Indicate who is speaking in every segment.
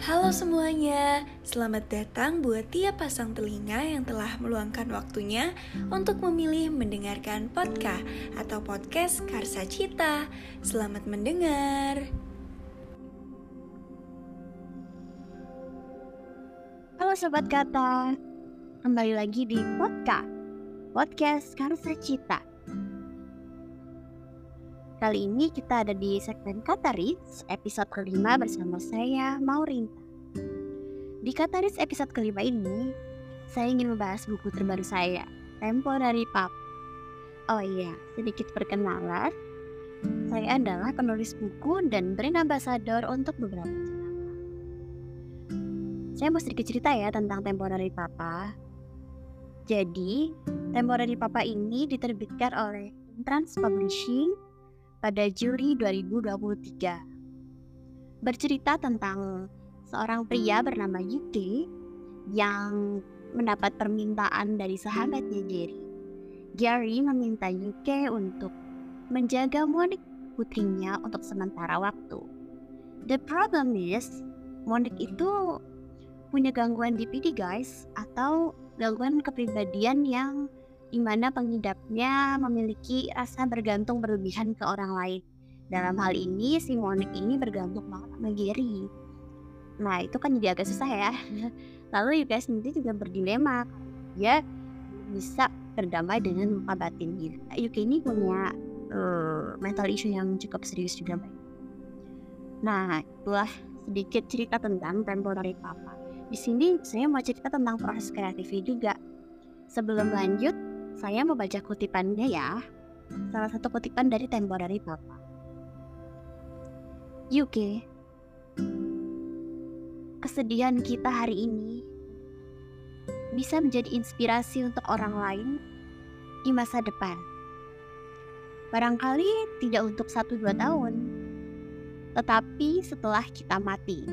Speaker 1: Halo semuanya, selamat datang buat tiap pasang telinga yang telah meluangkan waktunya untuk memilih mendengarkan podcast atau podcast Karsa Cita. Selamat mendengar.
Speaker 2: Halo Sobat Kata, kembali lagi di podcast, podcast Karsa Cita. Kali ini kita ada di segmen Kata Ritz, episode kelima bersama saya, Maurinta. Di Kata Ritz episode kelima ini, saya ingin membahas buku terbaru saya, Tempo dari Pap. Oh iya, sedikit perkenalan. Saya adalah penulis buku dan brand ambassador untuk beberapa cendekia. Saya mau sedikit cerita ya tentang Tempo dari Papa. Jadi, Tempo dari Papa ini diterbitkan oleh Trans Publishing pada Juli 2023. Bercerita tentang seorang pria bernama Yuki yang mendapat permintaan dari sahabatnya Gary. Gary meminta Yuki untuk menjaga Monique putrinya untuk sementara waktu. The problem is, Monique itu punya gangguan DPD guys atau gangguan kepribadian yang di mana pengidapnya memiliki rasa bergantung berlebihan ke orang lain. Dalam hal ini, si Monik ini bergantung banget sama Gary. Nah, itu kan jadi agak susah ya. Lalu Yuka sendiri juga berdilema. Dia bisa berdamai dengan luka batinnya. Yuki ini punya uh, mental issue yang cukup serius juga. Nah, itulah sedikit cerita tentang temporary papa. Di sini saya mau cerita tentang proses kreatifnya juga. Sebelum lanjut, saya mau baca kutipannya ya. Salah satu kutipan dari Tempo dari Papa. Yuke, kesedihan kita hari ini bisa menjadi inspirasi untuk orang lain di masa depan. Barangkali tidak untuk satu dua tahun, tetapi setelah kita mati.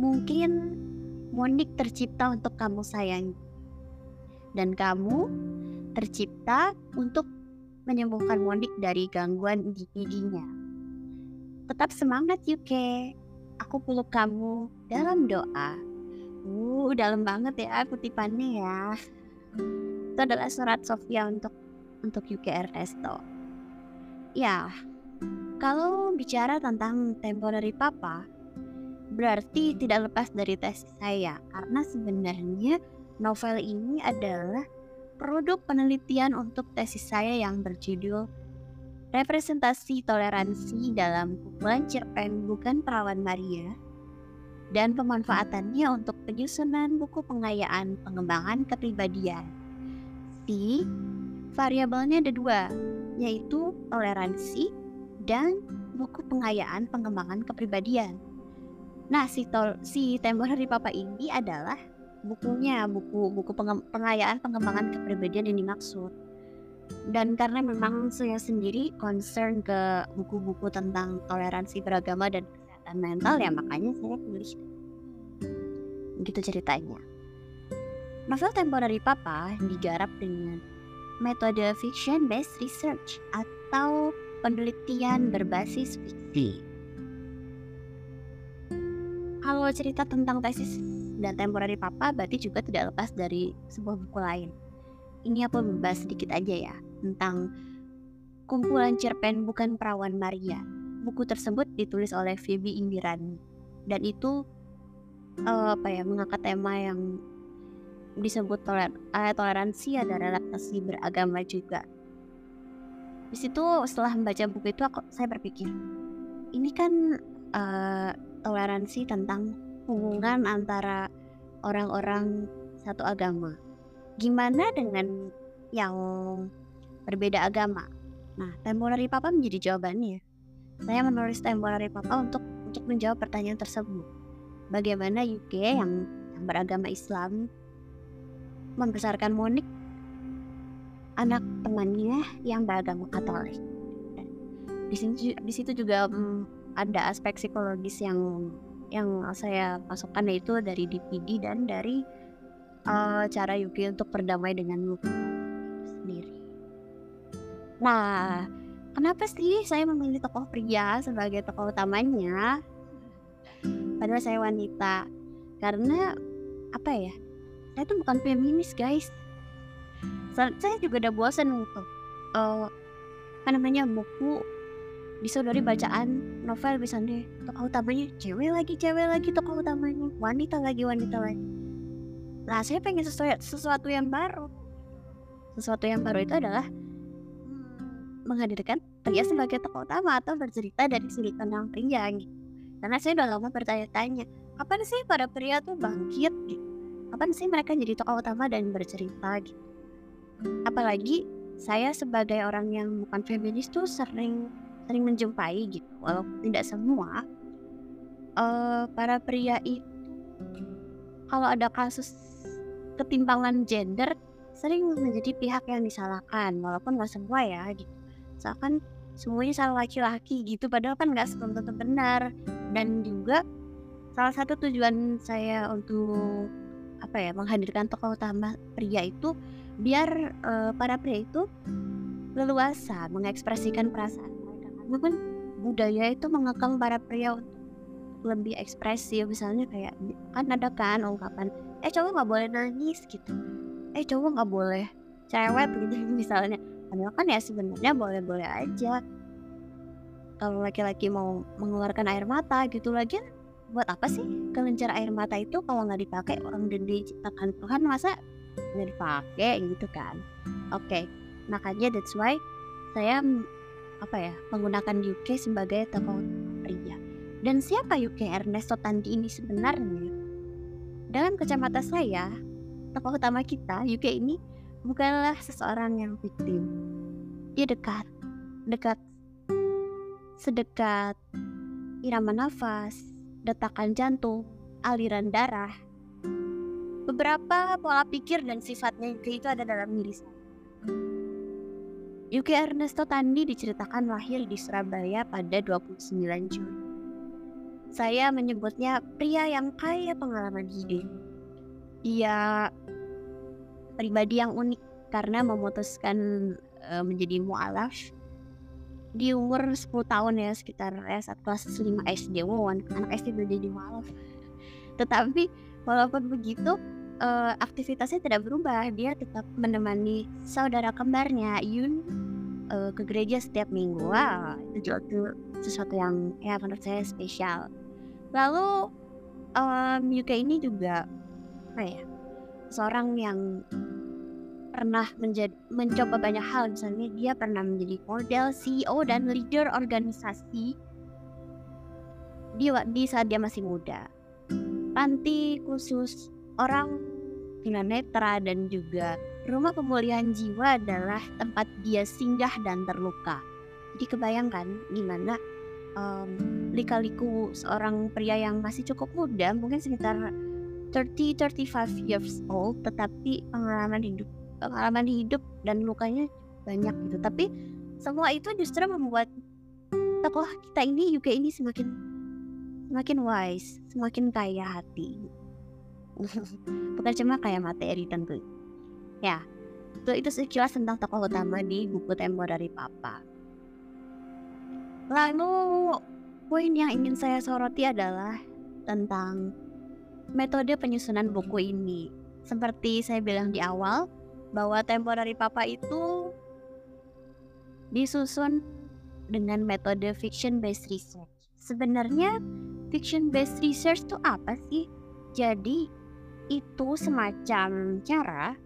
Speaker 2: Mungkin Monik tercipta untuk kamu sayangi dan kamu tercipta untuk menyembuhkan Monik dari gangguan giginya. Tetap semangat Yuke. Aku peluk kamu dalam doa. Uh, dalam banget ya kutipannya ya. Itu adalah surat Sofia untuk untuk Yuke Ernesto. Ya, kalau bicara tentang temporary papa, berarti tidak lepas dari tes saya karena sebenarnya Novel ini adalah produk penelitian untuk tesis saya yang berjudul Representasi Toleransi dalam Kumpulan Cerpen Bukan Perawan Maria dan pemanfaatannya untuk penyusunan buku pengayaan pengembangan kepribadian. Si variabelnya ada dua, yaitu toleransi dan buku pengayaan pengembangan kepribadian. Nah, si, tol, si temporary papa ini adalah bukunya buku buku pengayaan pengembangan kepribadian yang dimaksud. Dan karena memang saya sendiri concern ke buku-buku tentang toleransi beragama dan kesehatan mental ya makanya saya tulis gitu ceritanya. Novel temporary papa digarap dengan metode fiction based research atau penelitian berbasis fiksi. Kalau cerita tentang tesis dan temporary papa berarti juga tidak lepas dari sebuah buku lain. Ini apa membahas sedikit aja ya tentang kumpulan cerpen bukan perawan Maria. Buku tersebut ditulis oleh Phoebe Indirani dan itu uh, apa ya mengangkat tema yang disebut toler uh, toleransi ada relaksasi beragama juga. Di situ setelah membaca buku itu aku saya berpikir ini kan uh, toleransi tentang hubungan antara orang-orang satu agama. Gimana dengan yang berbeda agama? Nah, temporary papa menjadi jawabannya. Saya menulis temporary papa untuk untuk menjawab pertanyaan tersebut. Bagaimana UK yang, beragama Islam membesarkan Monik anak temannya yang beragama Katolik. Di sini di situ juga hmm, ada aspek psikologis yang yang saya masukkan yaitu dari DPD dan dari uh, cara Yuki untuk berdamai dengan sendiri. Nah, kenapa sih saya memilih tokoh pria sebagai tokoh utamanya? padahal saya wanita karena apa ya saya tuh bukan feminis guys saya juga udah bosan untuk uh, apa namanya buku disodori bacaan novel misalnya tokoh utamanya cewek lagi cewek lagi tokoh utamanya wanita lagi wanita lagi lah saya pengen sesuatu sesuatu yang baru sesuatu yang baru itu adalah menghadirkan pria sebagai tokoh utama atau bercerita dari sudut pandang pria gitu. Karena saya udah lama bertanya-tanya, kapan sih para pria tuh bangkit gitu? Kapan sih mereka jadi tokoh utama dan bercerita gitu? Apalagi saya sebagai orang yang bukan feminis tuh sering sering menjumpai gitu, walaupun tidak semua uh, para pria itu kalau ada kasus ketimpangan gender sering menjadi pihak yang disalahkan walaupun nggak semua ya gitu. Seakan semuanya salah laki-laki gitu padahal kan nggak tentu benar. Dan juga salah satu tujuan saya untuk apa ya menghadirkan tokoh utama pria itu biar uh, para pria itu leluasa mengekspresikan perasaan kan budaya itu mengekang para pria untuk lebih ekspresif. Misalnya kayak kan ada kan ungkapan eh cowok nggak boleh nangis gitu. Eh cowok nggak boleh cewek gitu misalnya. Padahal kan ya sebenarnya boleh-boleh aja. Kalau laki-laki mau mengeluarkan air mata gitu lagi buat apa sih kelenjar air mata itu kalau nggak dipakai? Orang dan diciptakan Tuhan masa nggak dipakai? Gitu kan. Oke okay. makanya that's why saya apa ya menggunakan UK sebagai tokoh pria dan siapa UK Ernesto Tanti ini sebenarnya dalam kacamata saya tokoh utama kita UK ini bukanlah seseorang yang victim. Dia dekat, dekat, sedekat irama nafas, detakan jantung, aliran darah. Beberapa pola pikir dan sifatnya Yuki itu ada dalam diri saya. Yuki Ernesto Tandi diceritakan lahir di Surabaya pada 29 Juni. Saya menyebutnya pria yang kaya pengalaman hidup. Dia pribadi yang unik karena memutuskan uh, menjadi mualaf di umur 10 tahun ya sekitar ya saat kelas 5 SD wow anak SD udah jadi mualaf tetapi walaupun begitu uh, aktivitasnya tidak berubah dia tetap menemani saudara kembarnya Yun uh, ke gereja setiap minggu. Wah itu juga sesuatu yang ya menurut saya spesial. Lalu um, Yuka ini juga apa ya seorang yang pernah menjadi mencoba banyak hal. Misalnya dia pernah menjadi model CEO dan leader organisasi di, di saat dia masih muda. Panti khusus orang tunanetra dan juga rumah pemulihan jiwa adalah tempat dia singgah dan terluka. Jadi kebayangkan gimana um, lika-liku seorang pria yang masih cukup muda mungkin sekitar 30-35 years old tetapi pengalaman hidup pengalaman hidup dan lukanya banyak gitu. Tapi semua itu justru membuat tokoh kita ini juga ini semakin semakin wise semakin kaya hati bukan cuma kaya materi tentu ya itu itu sekilas tentang tokoh utama di buku Tempo dari Papa lalu poin yang ingin saya soroti adalah tentang metode penyusunan buku ini. Seperti saya bilang di awal, bahwa tempo dari papa itu disusun dengan metode fiction based research. Sebenarnya fiction based research itu apa sih? Jadi itu semacam cara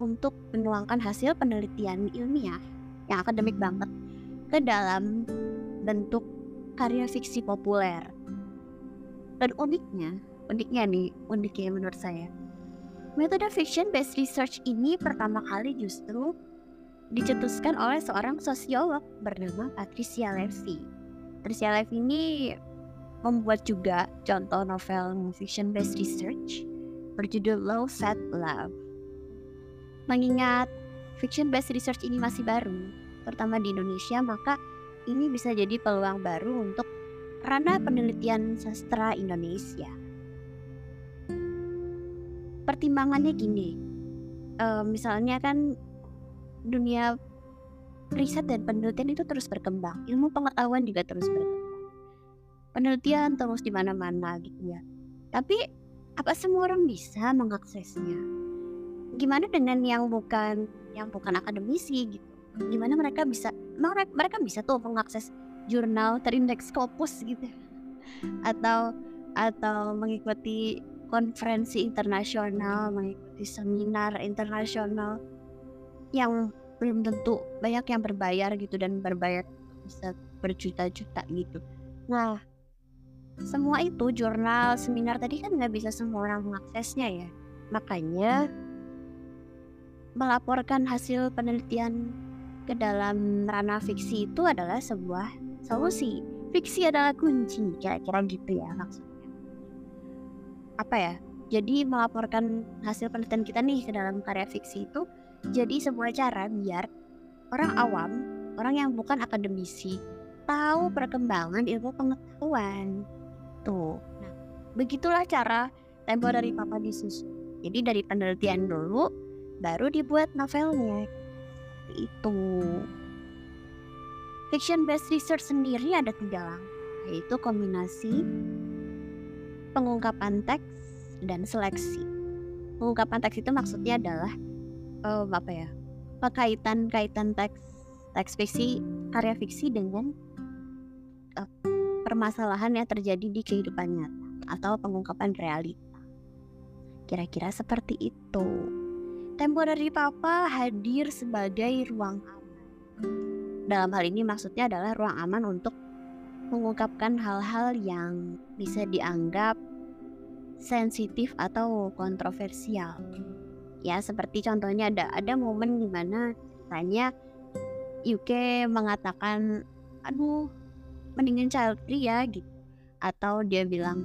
Speaker 2: untuk menuangkan hasil penelitian ilmiah yang akademik banget ke dalam bentuk karya fiksi populer. Dan uniknya, uniknya nih uniknya menurut saya metode fiction based research ini pertama kali justru dicetuskan oleh seorang sosiolog bernama Patricia Levy. Patricia Levy ini membuat juga contoh novel fiction based research berjudul Low Fat Love. Mengingat fiction based research ini masih baru, terutama di Indonesia, maka ini bisa jadi peluang baru untuk ranah penelitian sastra Indonesia pertimbangannya gini uh, misalnya kan dunia riset dan penelitian itu terus berkembang ilmu pengetahuan juga terus berkembang penelitian terus di mana-mana gitu ya. Tapi apa semua orang bisa mengaksesnya? Gimana dengan yang bukan yang bukan akademisi gitu? Gimana mereka bisa mereka bisa tuh mengakses jurnal terindeks Scopus gitu atau atau mengikuti konferensi internasional, mengikuti seminar internasional yang belum tentu banyak yang berbayar gitu dan berbayar bisa berjuta-juta gitu. Nah, semua itu jurnal, seminar tadi kan nggak bisa semua orang mengaksesnya ya. Makanya melaporkan hasil penelitian ke dalam ranah fiksi itu adalah sebuah solusi. Fiksi adalah kunci, kira-kira gitu ya maksudnya. Apa ya? Jadi melaporkan hasil penelitian kita nih ke dalam karya fiksi itu jadi sebuah cara biar orang awam, orang yang bukan akademisi, tahu perkembangan ilmu pengetahuan. Tuh. Nah, begitulah cara tempo dari Papa disusun. Jadi dari penelitian dulu, baru dibuat novelnya. Itu. Fiction based research sendiri ada tiga langkah, yaitu kombinasi pengungkapan teks dan seleksi. Pengungkapan teks itu maksudnya adalah um, apa ya? Kaitan-kaitan teks teks fiksi, karya fiksi dengan uh, permasalahan yang terjadi di kehidupan nyata atau pengungkapan realita. Kira-kira seperti itu. Tempo dari Papa hadir sebagai ruang aman dalam hal ini maksudnya adalah ruang aman untuk mengungkapkan hal-hal yang bisa dianggap sensitif atau kontroversial. Ya, seperti contohnya ada ada momen di mana tanya UK mengatakan, "Aduh, mendingan child free ya," gitu. Atau dia bilang,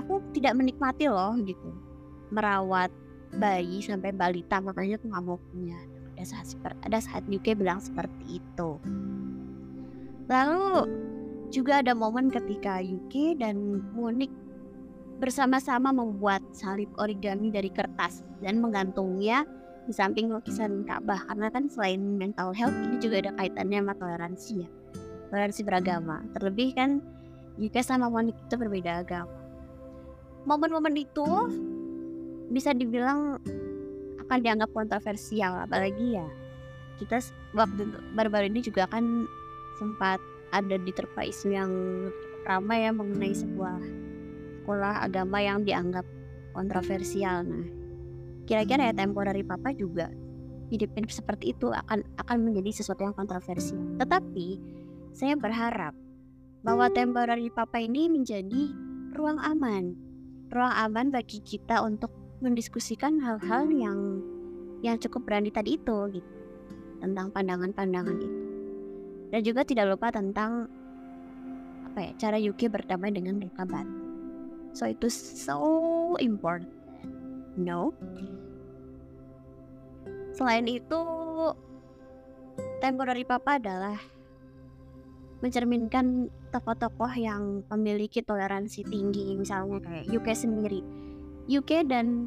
Speaker 2: "Aku tidak menikmati loh," gitu. Merawat bayi sampai balita makanya aku nggak mau punya ada saat ada saat UK bilang seperti itu lalu juga ada momen ketika UK dan Munich bersama-sama membuat salib origami dari kertas dan menggantungnya di samping lukisan Ka'bah karena kan selain mental health ini juga ada kaitannya sama toleransi ya toleransi beragama. Terlebih kan UK sama Munich itu berbeda agama. Momen-momen itu bisa dibilang akan dianggap kontroversial apalagi ya kita waktu baru-baru ini juga kan sempat ada diterpa isu yang ramai ya mengenai sebuah sekolah agama yang dianggap kontroversial. Nah kira-kira ya tempo dari papa juga hidup-hidup seperti itu akan akan menjadi sesuatu yang kontroversial. Tetapi saya berharap bahwa tempo dari papa ini menjadi ruang aman. Ruang aman bagi kita untuk mendiskusikan hal-hal yang yang cukup berani tadi itu gitu. Tentang pandangan-pandangan itu. Dan juga tidak lupa tentang apa ya cara UK berdamai dengan luka batin so itu so important. No. Selain itu tempo dari papa adalah mencerminkan tokoh-tokoh yang memiliki toleransi tinggi misalnya kayak UK sendiri UK dan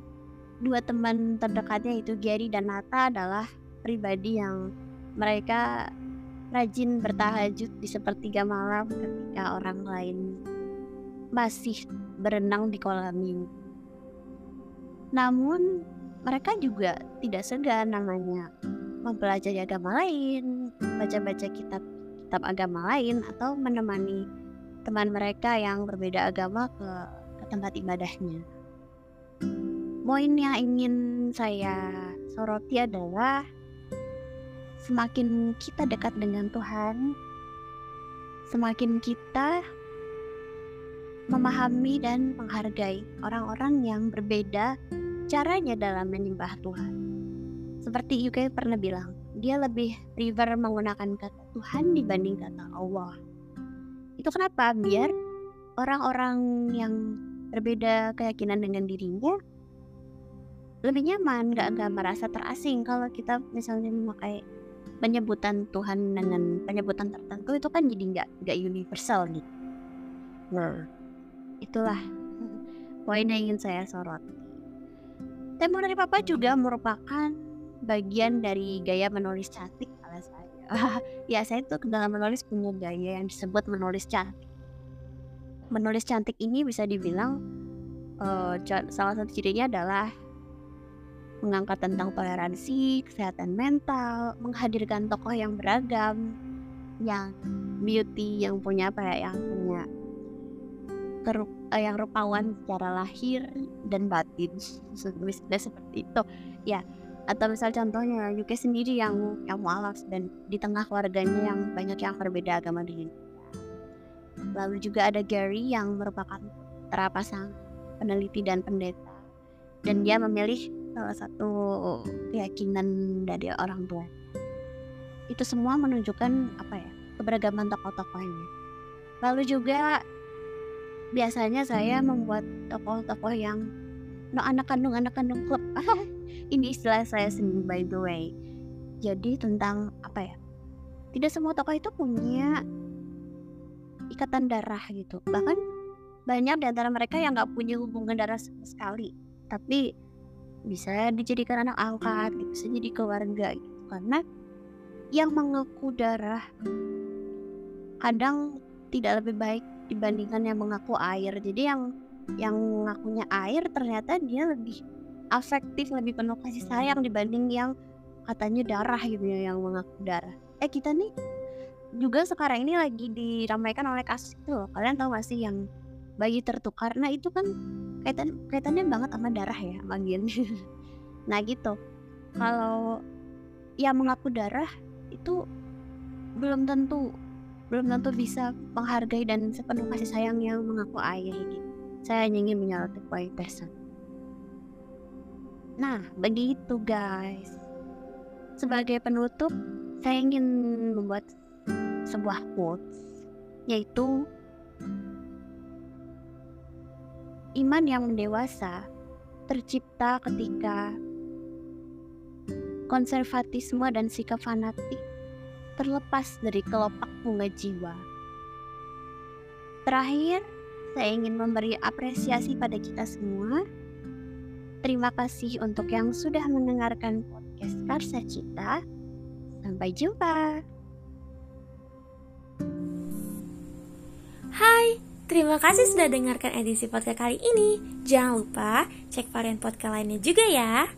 Speaker 2: dua teman terdekatnya itu Gary dan Nata adalah pribadi yang mereka rajin bertahajud di sepertiga malam ketika orang lain masih berenang di kolam minggu. Namun mereka juga tidak segan namanya mempelajari agama lain, baca-baca kitab kitab agama lain atau menemani teman mereka yang berbeda agama ke, ke tempat ibadahnya poin yang ingin saya soroti adalah semakin kita dekat dengan Tuhan, semakin kita memahami dan menghargai orang-orang yang berbeda caranya dalam menyembah Tuhan. Seperti UK pernah bilang, dia lebih prefer menggunakan kata Tuhan dibanding kata Allah. Itu kenapa? Biar orang-orang yang berbeda keyakinan dengan dirinya lebih nyaman nggak nggak merasa terasing kalau kita misalnya memakai penyebutan Tuhan dengan penyebutan tertentu itu kan jadi nggak nggak universal gitu. Nah, itulah poin yang ingin saya sorot. Tempo dari Papa juga merupakan bagian dari gaya menulis cantik kalau saya. ya saya tuh dalam menulis punya gaya yang disebut menulis cantik. menulis cantik ini bisa dibilang uh, salah satu cirinya adalah mengangkat tentang toleransi, kesehatan mental, menghadirkan tokoh yang beragam, yang beauty, yang punya apa ya, yang punya kerup, uh, yang rupawan secara lahir dan batin, misalnya seperti itu, ya. Atau misal contohnya Yuki sendiri yang yang mualaf dan di tengah keluarganya yang banyak yang berbeda agama dengan Lalu juga ada Gary yang merupakan terapasang peneliti dan pendeta dan dia memilih salah satu keyakinan dari orang tua. Itu semua menunjukkan apa ya keberagaman tokoh-tokohnya. Lalu juga biasanya saya membuat tokoh-tokoh yang no anak kandung anak kandung klub. Ini istilah saya sendiri by the way. Jadi tentang apa ya? Tidak semua tokoh itu punya ikatan darah gitu. Bahkan banyak di antara mereka yang nggak punya hubungan darah sama sekali. Tapi bisa dijadikan anak angkat gitu, bisa jadi keluarga gitu karena yang mengaku darah kadang tidak lebih baik dibandingkan yang mengaku air jadi yang yang mengakunya air ternyata dia lebih afektif lebih penuh kasih sayang dibanding yang katanya darah gitu ya yang mengaku darah. Eh kita nih juga sekarang ini lagi diramaikan oleh kasus itu loh. Kalian tahu gak sih yang bayi tertukar? Nah itu kan kaitan kaitannya banget sama darah ya sama nah gitu. Kalau yang mengaku darah itu belum tentu belum tentu bisa menghargai dan sepenuh kasih sayang yang mengaku ayah ini. Saya ingin menyoroti poin pesan. Nah, begitu guys. Sebagai penutup, saya ingin membuat sebuah quotes yaitu Iman yang dewasa tercipta ketika konservatisme dan sikap fanatik terlepas dari kelopak bunga jiwa. Terakhir, saya ingin memberi apresiasi pada kita semua. Terima kasih untuk yang sudah mendengarkan podcast Karsa Cita. Sampai jumpa.
Speaker 1: Hai, Terima kasih sudah dengarkan edisi podcast kali ini. Jangan lupa cek varian podcast lainnya juga ya.